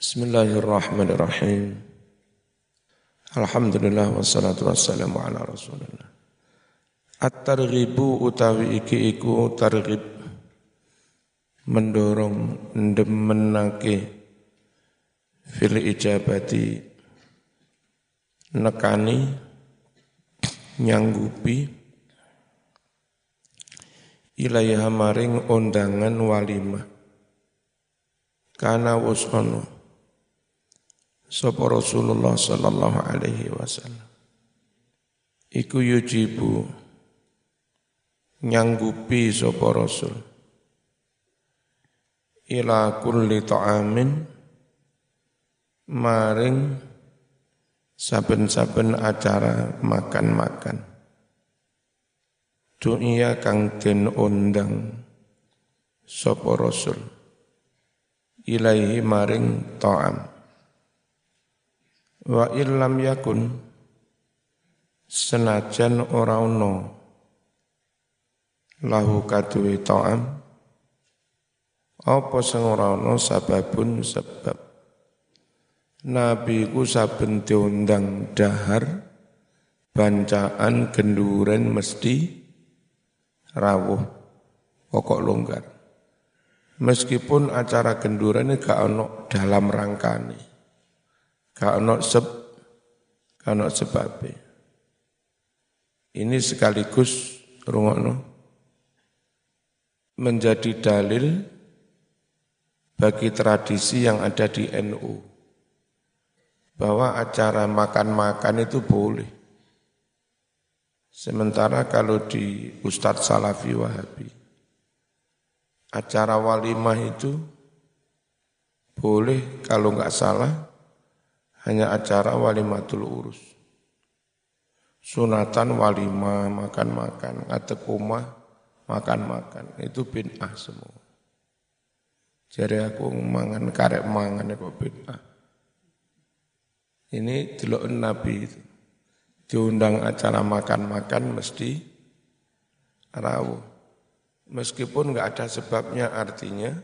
Bismillahirrahmanirrahim. Alhamdulillah wassalatu wassalamu ala Rasulillah. At-targhibu utawi iki iku targhib. Mendorong ndemenake fil ijabati. Nekani nyanggupi. Ilaiha maring undangan walimah. Kana wus sapa Rasulullah sallallahu alaihi wasallam? Iku yujibu nyanggupi sapa Rasul. Ila kulli ta'amin maring saben-saben acara makan-makan. Dunia kang den undang sapa Rasul. Ilaihi maring ta'am Wa illam yakun senajan ora ono lahu kaduwe ta'am apa sing ora ono sababun sebab. Nabi ku saben diundang dahar bancaan genduren mesti rawuh pokok longgar. Meskipun acara genduren gak ono dalam rangkane Gak ono seb, gak ono sebabnya. Ini sekaligus rungokno menjadi dalil bagi tradisi yang ada di NU bahwa acara makan-makan itu boleh. Sementara kalau di Ustadz Salafi Wahabi, acara walimah itu boleh kalau nggak salah hanya acara walimatul urus. Sunatan walimah, makan-makan, ngatekumah, makan-makan. Itu bin'ah semua. Jadi aku mangan karek mangan kok bin'ah. Ini delok Nabi itu. Diundang acara makan-makan mesti rawuh. Meskipun nggak ada sebabnya artinya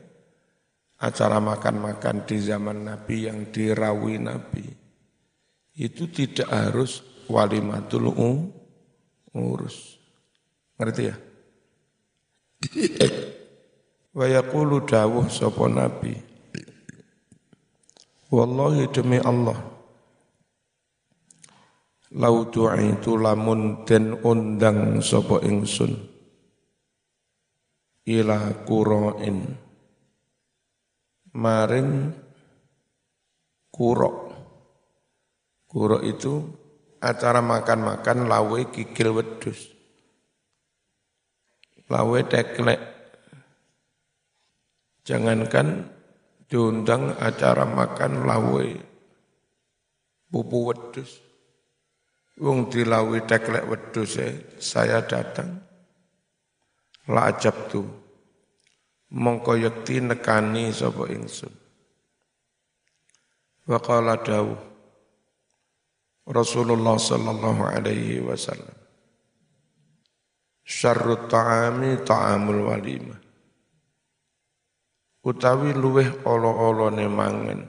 acara makan-makan di zaman Nabi yang dirawi Nabi itu tidak harus walimatul urus. Ngerti ya? Wa yaqulu dawuh sapa Nabi. Wallahi demi Allah. Lau du'itu lamun den undang sapa ingsun ila qura'in maring kurok. Kurok itu acara makan-makan lawe kikil wedus. Lawe teklek. Jangankan diundang acara makan lawe pupu wedus. Wong dilawi teklek wedus ya, saya datang. La ajab tuh mongko yakti nekani sapa ingsun. Wa qala dawuh Rasulullah sallallahu alaihi wasallam. Syarrut ta'ami ta'amul walimah utawi luweh olo-olone mangan.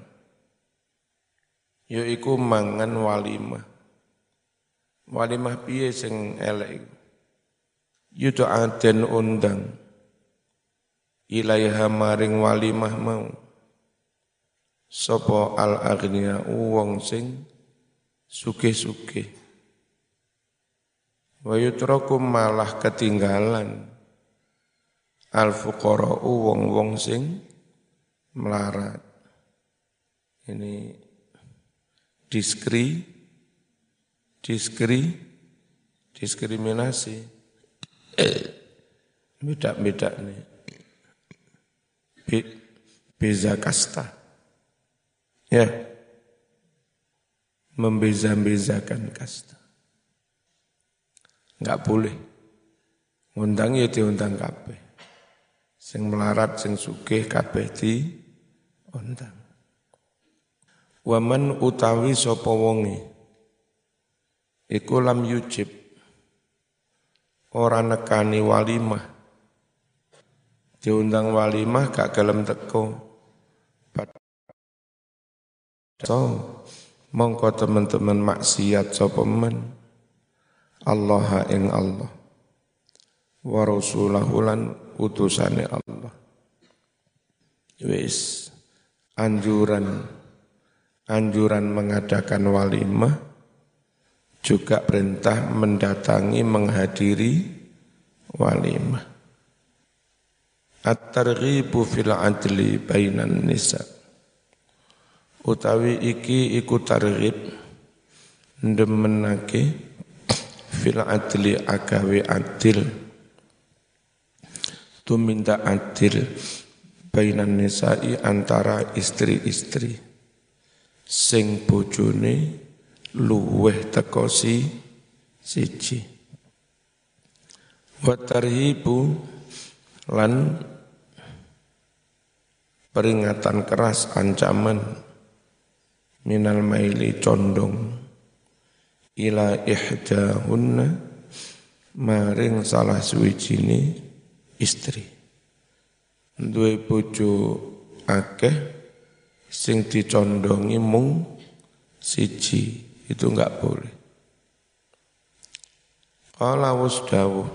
Yaiku mangan walimah. Walimah piye sing elek yudu'a den undang ilaiha maring walimah mau. Sapa al agnia wong sing sugih-sugih. Wa yutrakum malah ketinggalan. Al fuqara wong-wong sing melarat. Ini diskri diskri diskriminasi. Beda-beda nih beza kasta. Ya. Membeza-bezakan kasta. Enggak boleh. Undang ya diundang kabeh. Sing melarat, sing sugih kabeh di undang. Waman utawi sapa wonge iku lam yujib ora nekani walimah diundang walimah gak gelem teko. So mongko teman-teman maksiat sapa men? Allah ing Allah. Wa rasulahu utusane Allah. Wis anjuran anjuran mengadakan walimah juga perintah mendatangi menghadiri walimah at-targhibu fil adli bainan nisa. Utawi iki iku targhib ndemenake fil adli agawe adil. Tuminta adil bainan nisa'i antara istri-istri. Sing bojone luweh teko si siji. Wa tarhibu lan peringatan keras ancaman. Minal maili condong. Ila ihdahunna. Maring salah suwijine istri. Duwe bojo akeh sing dicondongi mung siji. Itu enggak boleh. Qala wasdawu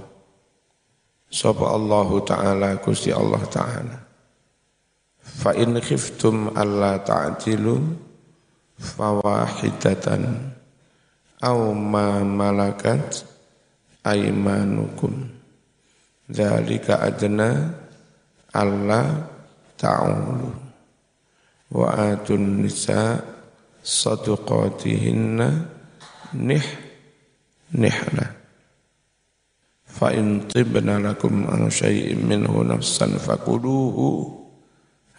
sapa Allah taala Gusti Allah taala fa in khiftum alla ta'dilu fawahidatan aw ma malakat aymanukum dzalika adna alla ta'ulu wa atun nisa sadaqatihinna nih nihna fa in tibna lakum an syai'in minhu nafsan fakuluhu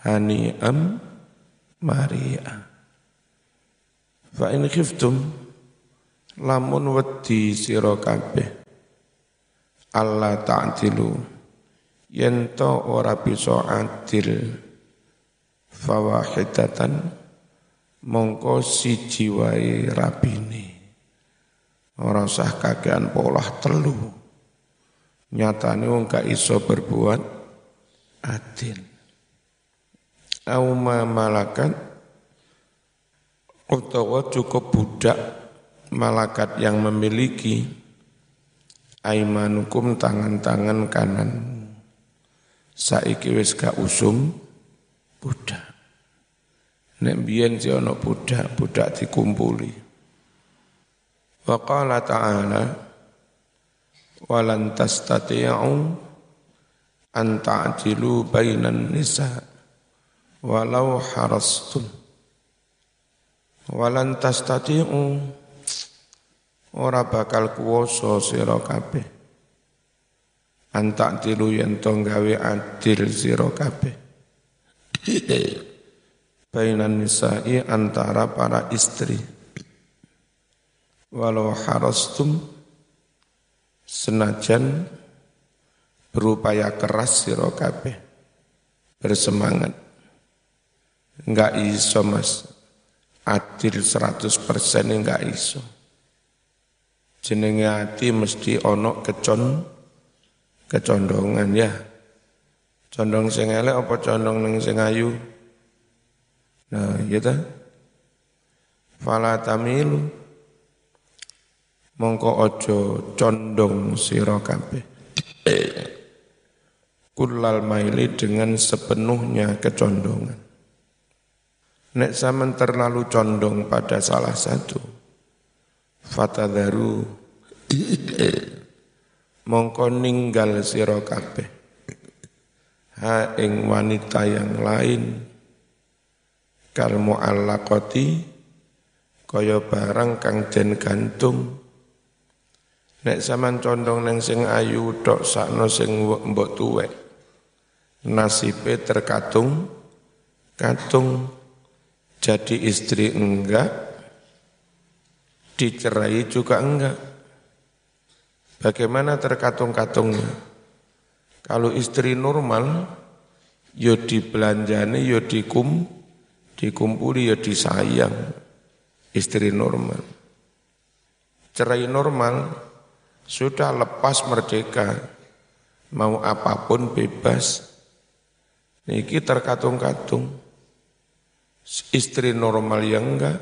hani'am mari'a. Fa in khiftum lamun wedi sira kabeh Allah ta'dilu yen to ora bisa adil. Fawahidatan mongko siji wae rapine ora usah kakean polah telu. Nyatane wong gak iso berbuat adil auma malakat utawa cukup budak malakat yang memiliki aimanukum tangan-tangan kanan saiki wis gak usum budak. Nek biyen si ana budak, budak dikumpuli. Wa qala ta'ala walan tastati'u an ta'dilu bainan nisa walau harastum. Walan tastati'u. Ora bakal kuwasa sira kabeh. An ta'dilu yen to gawe adil sira kabeh. Bainan nisa'i antara para istri. Walau harastum. Senajan berupaya keras sira kabeh. Bersemangat enggak iso mas adil 100% enggak iso jenenge ati mesti ono kecon kecondongan ya Condong sing elek apa condong ning sing ayu? Nah, iya ta? Fala tamilu mongko aja condong sira kabeh. Kullal maili dengan sepenuhnya kecondongan. Nek sampean terlalu condong pada salah satu, fatadaru mongko ninggal sira kabeh. Ha ing wanita yang lain kal muallaqati kaya barang kang den gantung. Nek sampean condong neng sing ayu tok sakno sing mbok tuwek nasibe terkatung katung jadi istri enggak dicerai juga enggak bagaimana terkatung-katungnya kalau istri normal, yo ya dibelanjani, yo ya dikum, dikumpuli, yo ya disayang. Istri normal. Cerai normal, sudah lepas merdeka. Mau apa pun bebas. Niki terkatung-katung. Istri normal yang enggak,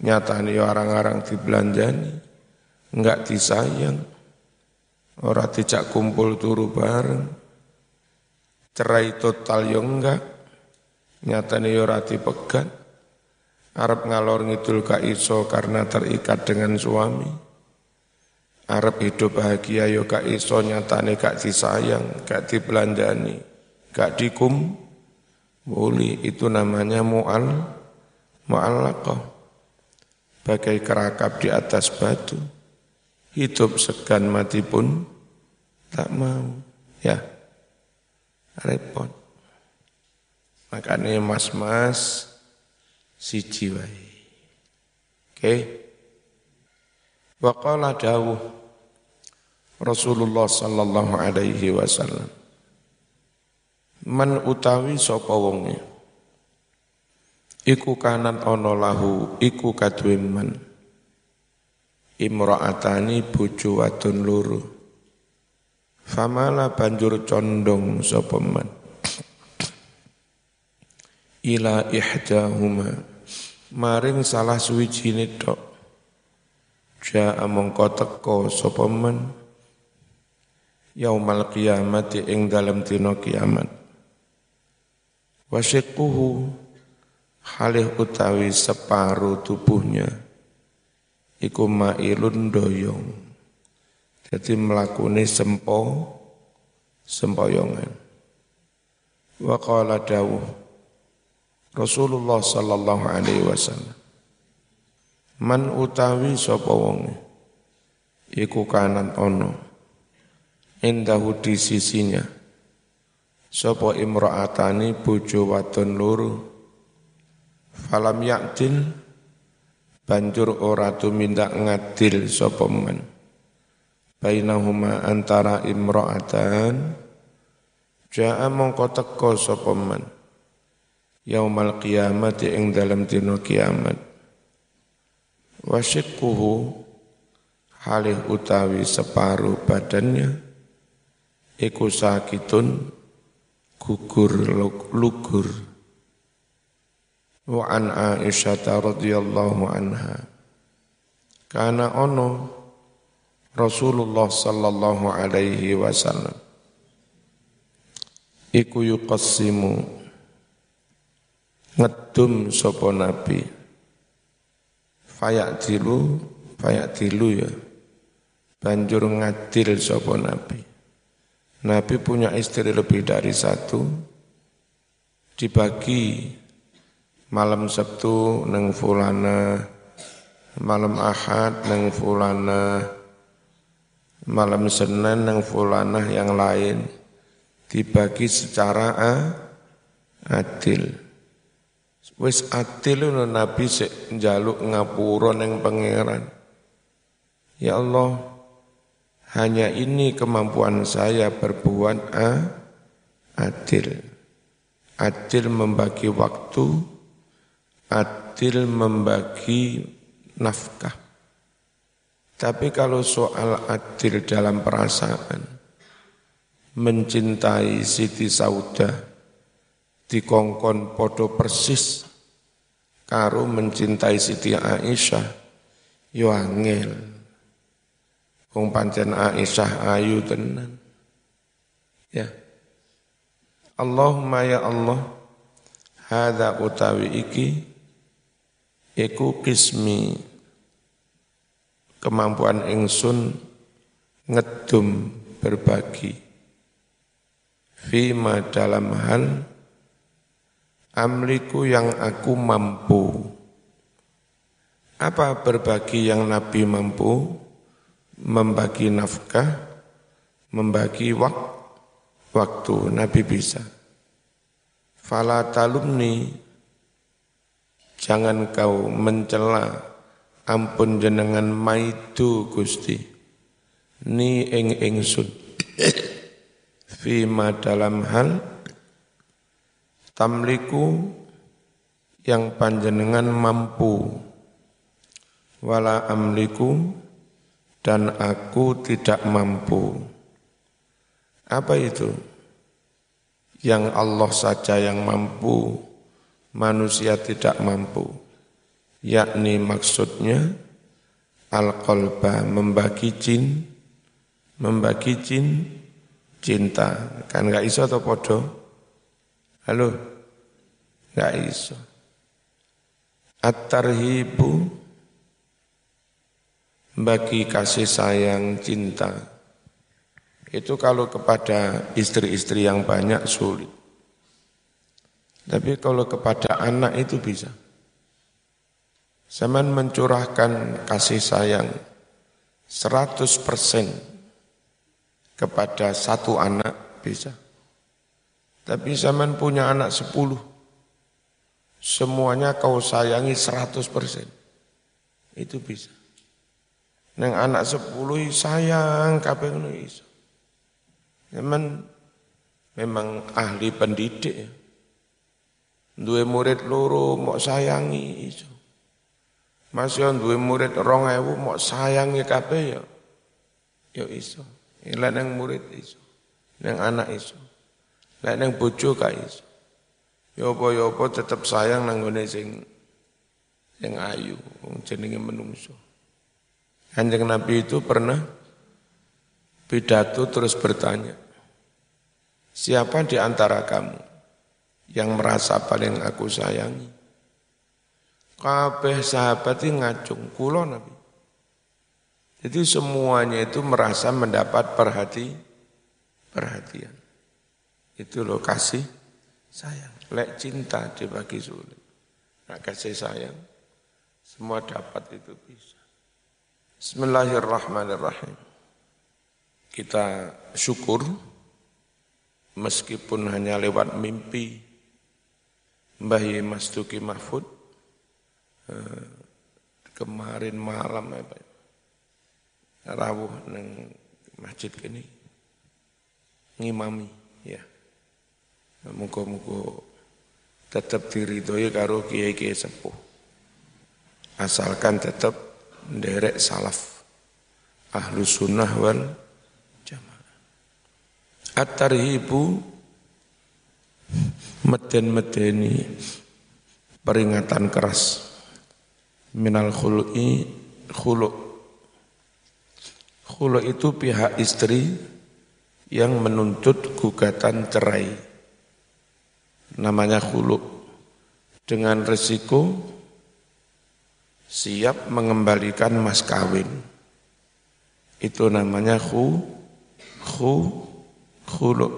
nyatani orang-orang dibelanjani, enggak disayang, orang tidak kumpul turu bareng, cerai total yang enggak, nyatani ora dipegat, Arab ngalor ngidul ka iso karena terikat dengan suami, Arab hidup bahagia yo gak iso nyatane gak disayang, gak dibelanjani, gak dikum, boleh itu namanya mu'al, mu'allaqah. Bagai kerakap di atas batu, hidup segan mati pun tak mau, ya repot. Makanya mas-mas si jiwai. Oke. Okay? Waqala dawuh Rasulullah sallallahu alaihi wasallam Man utawi sapa wonge? Iku kanan ana lahu iku kaduwe man. Imra'atani bojo wadon loro. Famala banjur condong sapa man? Ila ihdahuma. Maring salah suwijine tok. Ja'a mongko teko sapa men yaumal qiyamati ing dalam dina kiamat wasyiquhu halih utawi separuh tubuhnya iku mailun doyong. Jadi melakuni sempo sempoyongan. Wa qala dawuh Rasulullah sallallahu alaihi wasallam Man utawi sapa wong iku kanan ono indahu di sisinya sapa imraatani bojo wadon loro. Falam yaktil banjur ora tumindak ngadil sapa man bainahuma antara imraatan jaa mongko teko sapa man yaumal qiyamati ing dalam dina kiamat. Wasyikuhu halih utawi separuh badannya iku sakitun gugur lugur. Wa an Aisyah radhiyallahu anha. Kana ono Rasulullah sallallahu alaihi wasallam. Iku yuqassimu ngedum sapa nabi. Fayak dilu fayak dilu ya. Banjur ngadil sapa nabi nabi punya istri lebih dari satu. Dibagi malam Sabtu neng fulana malam Ahad neng fulana malam Senin neng fulana yang lain. Dibagi secara adil. Wis adil Nabi sik njaluk ngapura ning pangeran. Ya Allah, hanya ini kemampuan saya berbuat adil. Adil membagi waktu, adil membagi nafkah. Tapi kalau soal adil dalam perasaan, mencintai Siti Saudah, dikongkon podo persis karo mencintai Siti Aisyah yo angel wong pancen Aisyah ayu tenan ya Allahumma ya Allah hadza utawi iki iku kismi kemampuan ingsun ngedum berbagi fima dalam hal amliku yang aku mampu. Apa berbagi yang Nabi mampu? Membagi nafkah, membagi wak waktu Nabi bisa. Fala talumni, jangan kau mencela, ampun jenengan maitu Gusti. Ni ing ingsun. Fima dalam hal tamliku yang panjenengan mampu wala amliku dan aku tidak mampu apa itu yang Allah saja yang mampu manusia tidak mampu. Yakni maksudnya al-qalba membagi jin, membagi jin cinta. Kan gak iso atau podo? Halo? Gak iso. At-tarhibu bagi kasih sayang cinta. Itu kalau kepada istri-istri yang banyak sulit. Tapi kalau kepada anak itu bisa. Zaman mencurahkan kasih sayang 100% kepada satu anak bisa. Tapi zaman punya anak 10 semuanya kau sayangi 100%. Itu bisa. Neng anak sepuluh sayang kabeh ngono iso. Memang memang ahli pendidik ya. Duwe murid loro mau sayangi iso. Masih duwe murid rong ewu mau sayangi kabeh ya. Ya iso. Lah neng murid iso. Neng anak iso. Lah neng bojo ka iso. Ya apa-ya apa tetep sayang nanggone sing sing ayu, jenenge menungso. Kanjeng Nabi itu pernah pidato terus bertanya, siapa di antara kamu yang merasa paling aku sayangi? Kabeh sahabat ini ngacung, kulo Nabi. Jadi semuanya itu merasa mendapat perhati, perhatian. Itu lokasi sayang. Lek cinta dibagi sulit. Nah, kasih sayang, semua dapat itu bisa. Bismillahirrahmanirrahim. Kita syukur meskipun hanya lewat mimpi Mbah Mas Tuki Mahfud eh, kemarin malam apa ya, rawuh neng masjid ini ngimami ya. Muka-muka tetap diridhoi karo kiai-kiai sepuh. Asalkan tetap derek salaf. Ahlu sunnah wal jamaah. At-tarhibu meden-medeni peringatan keras minal khulu'i khulu' khulu' itu pihak istri yang menuntut gugatan cerai namanya khuluk dengan resiko siap mengembalikan mas kawin. Itu namanya khu khu khuluk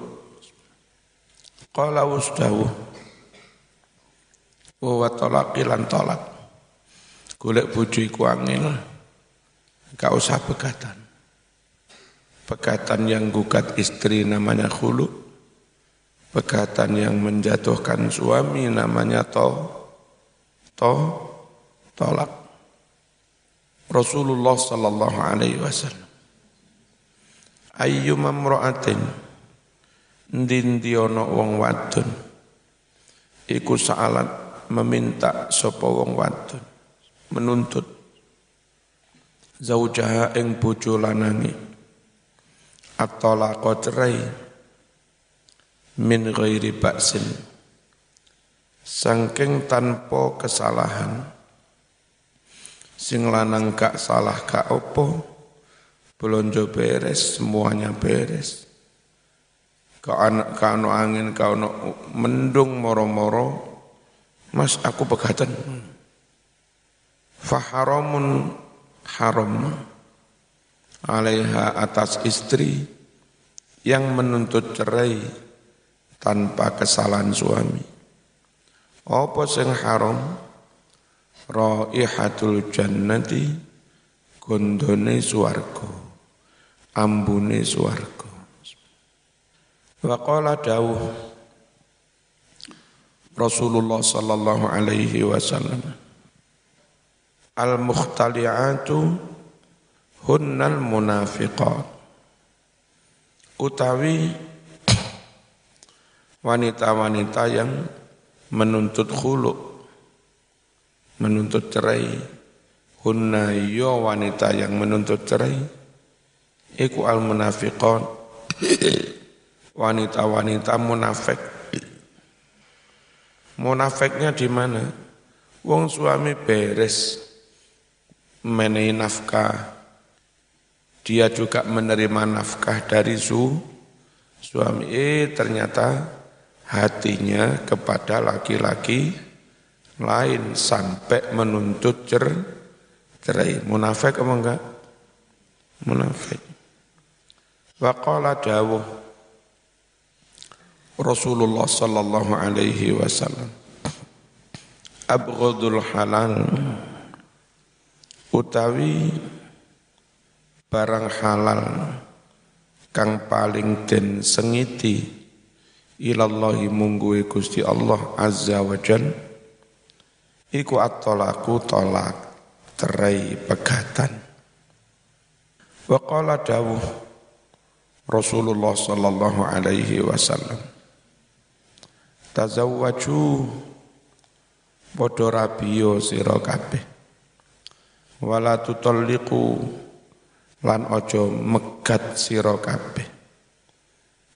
qala usdawu wa talaqi lan talak golek bojo iku angel. Gak usah pegatan. Pegatan yang gugat istri namanya khuluk pegatan yang menjatuhkan suami namanya to to tolak. Rasulullah sallallahu alaihi wasallam. Ayyuma mamra'atin ndi ana wong wadon? Iku saalat meminta sapa wong wadon? Menuntut. Zaujaha ing bojo lanange. At-talaqa cerai min ghairi ba'sin. Sangking tanpa kesalahan sing lanang gak salah gak opo belonjo beres semuanya beres anak kau angin kau no mendung moro-moro mas aku pegatan faharamun haram alaiha atas istri yang menuntut cerai tanpa kesalahan suami. Apa sing haram? Raihatul jannati gondone swarga. Ambune swarga. Wa qala dawuh Rasulullah sallallahu alaihi wasallam Al-mukhtali'atu hunnal munafiqat utawi wanita-wanita yang menuntut khuluk, menuntut cerai, hunna yo wanita yang menuntut cerai, iku al munafiqon, wanita-wanita munafik. Munafiknya di mana? Wong suami beres menai nafkah. Dia juga menerima nafkah dari su suami. Eh ternyata hatinya kepada laki-laki lain sampai menuntut cer cerai. Munafik apa enggak? Munafik. Waqala dawuh Rasulullah sallallahu alaihi wasallam Abghadul halal utawi barang halal kang paling den sengiti ilallahi mungguwe Gusti Allah azza wa jal iku at-talaqu talak terai pegatan. Wa dawuh Rasulullah sallallahu alaihi wasallam tazawwaju padha rabiyo sira kabeh. Wala tutalliqu lan ojo megat sira kabeh.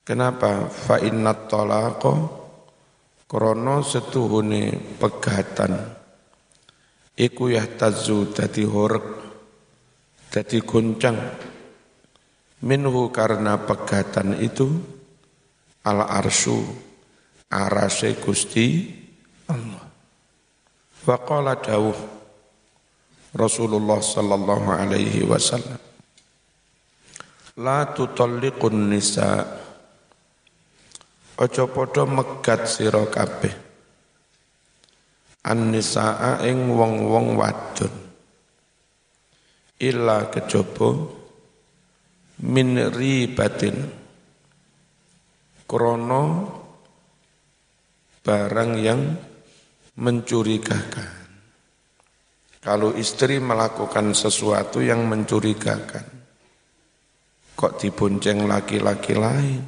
Kenapa? Fa innat talaqa krana setuhune pegatan iku yahtazu dadi horek dadi goncang. Minhu karena pegatan itu al arsyu arase Gusti Allah. Wa qala dawuh Rasulullah sallallahu alaihi wasallam La tutalliqun nisa. Ojo podo megat sira An nisaa ing wong-wong wadon. Illa kejaba min ribatin. Krono barang yang mencurigakan. Kalau istri melakukan sesuatu yang mencurigakan, kok dibonceng laki-laki lain,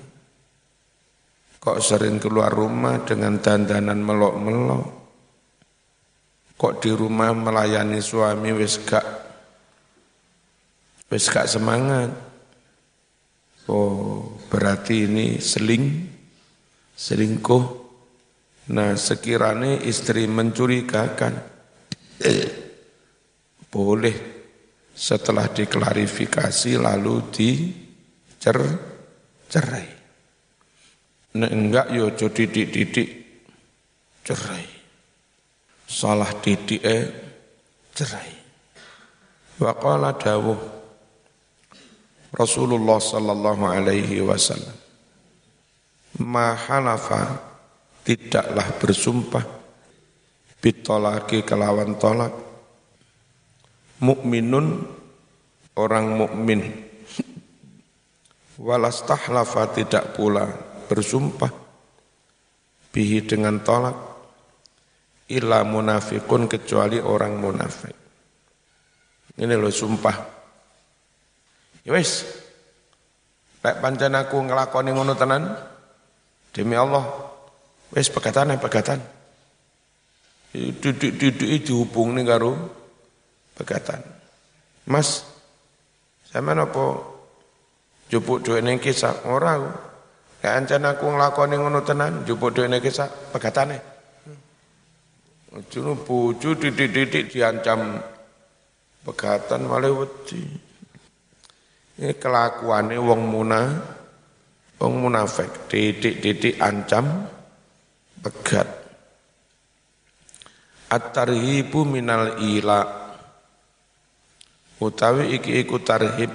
kok sering keluar rumah dengan dandanan melok-melok, kok di rumah melayani suami wis gak, wis gak semangat, oh berarti ini seling, selingkuh, Nah sekiranya istri mencurigakan, boleh setelah diklarifikasi lalu dicer cerai. Nah enggak yo jo didik-didik cerai. Salah didik eh cerai. Wa qala dawuh Rasulullah sallallahu alaihi wasallam Ma halafa tidaklah bersumpah bitolaki kelawan tolak. Mukminun orang mukmin. Walastahlafa tidak pula bersumpah bihi dengan tolak illa munafikun kecuali orang munafik ini loh sumpah ya wis lek pancen aku ngelakoni ngono tenan demi Allah Wes pegatan pegatan. Didik-didik dihubung nih karo pegatan. Mas, sama apa jupuk duit ning kisah ora aku. Kayak ancen aku nglakoni ngono tenan, jupuk duit ning kisah. Juru bojo didik-didik diancam pegatan malah wedi. Ini kelakuannya wong muna, wong munafik, didik-didik ancam, pegat. At-tarhibu minal ila. Utawi iki iku tarhib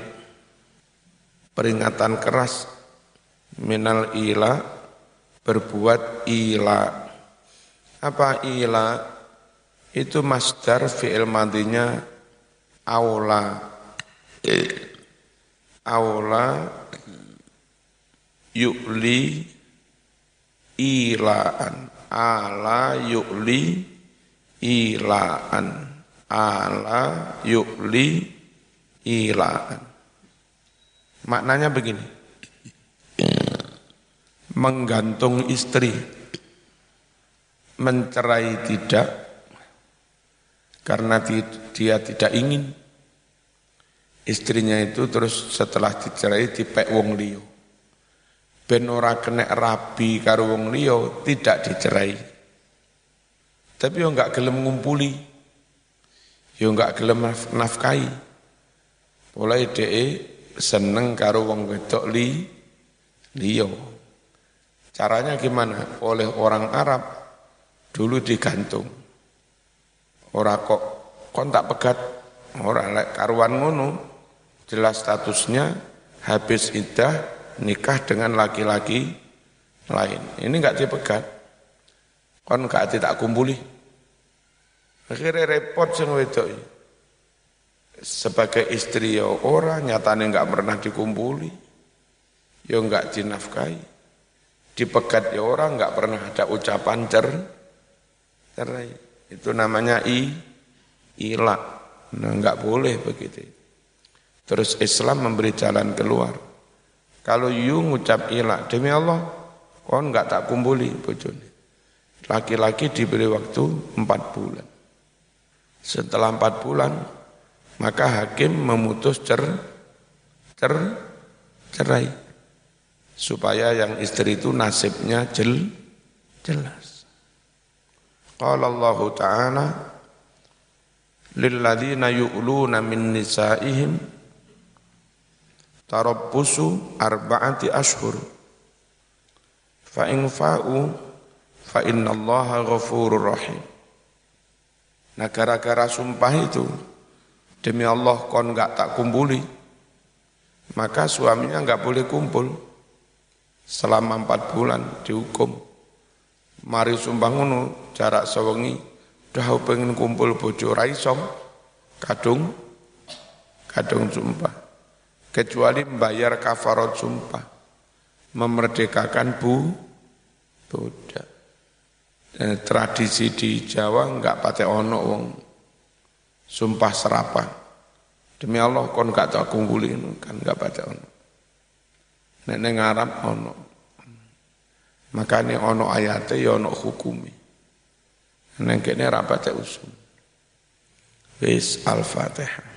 peringatan keras minal ila berbuat ila apa ila? Itu masdar fi'il madinya aula. Aula yu'li ilaan. Ala yu'li ilaan. Ala yu'li ilaan. Maknanya begini. Menggantung istri mencerai tidak karena dia tidak ingin istrinya itu terus setelah dicerai dipek wong liyo ben ora kena rabi karo wong liya tidak dicerai. Tapi yo enggak gelem ngumpuli. Yo enggak gelem nafkai. Mulai DE seneng karo wong wedok li liyo. Caranya gimana? Oleh orang Arab dulu digantung. Ora kok kontak pegat, ora lek karuan ngono. Jelas statusnya habis iddah nikah dengan laki-laki lain. Ini enggak dipegat. Kon enggak tidak kumpuli. Akhirnya repot sing wedok sebagai istri ya orang nyatanya nggak pernah dikumpuli ya nggak dinafkahi dipegat ya orang nggak pernah ada ucapan cer cerai. Itu namanya i ila. Nah nggak boleh begitu. Terus Islam memberi jalan keluar. Kalau you ngucap ila demi Allah kon nggak tak kumpuli bojone. Laki-laki diberi waktu empat bulan. Setelah empat bulan maka hakim memutus cer, cer, cerai. Supaya yang istri itu nasibnya jel, jelas. Qala Allah Ta'ala lilladzina yu'luna min nisaihim tarabbusu arba'ati ashhur fa in fa'u fa innallaha ghafurur rahim. Nah gara-gara sumpah itu Demi Allah kon nggak tak kumpuli, maka suaminya nggak boleh kumpul selama empat bulan dihukum. Mari sumpah ngono jarak sewengi, dah pengen kumpul bojo raisom, kadung, kadung sumpah. Kecuali membayar kafarat sumpah, memerdekakan bu, budak. Dan tradisi di Jawa enggak pakai ono wong sumpah serapah. Demi Allah kon gak tak kumpuli kan gak baca ono. Nek ning Arab ono. Makane ono ayate ya ono hukumi. Nek kene ra baca usul. Wis Al-Fatihah.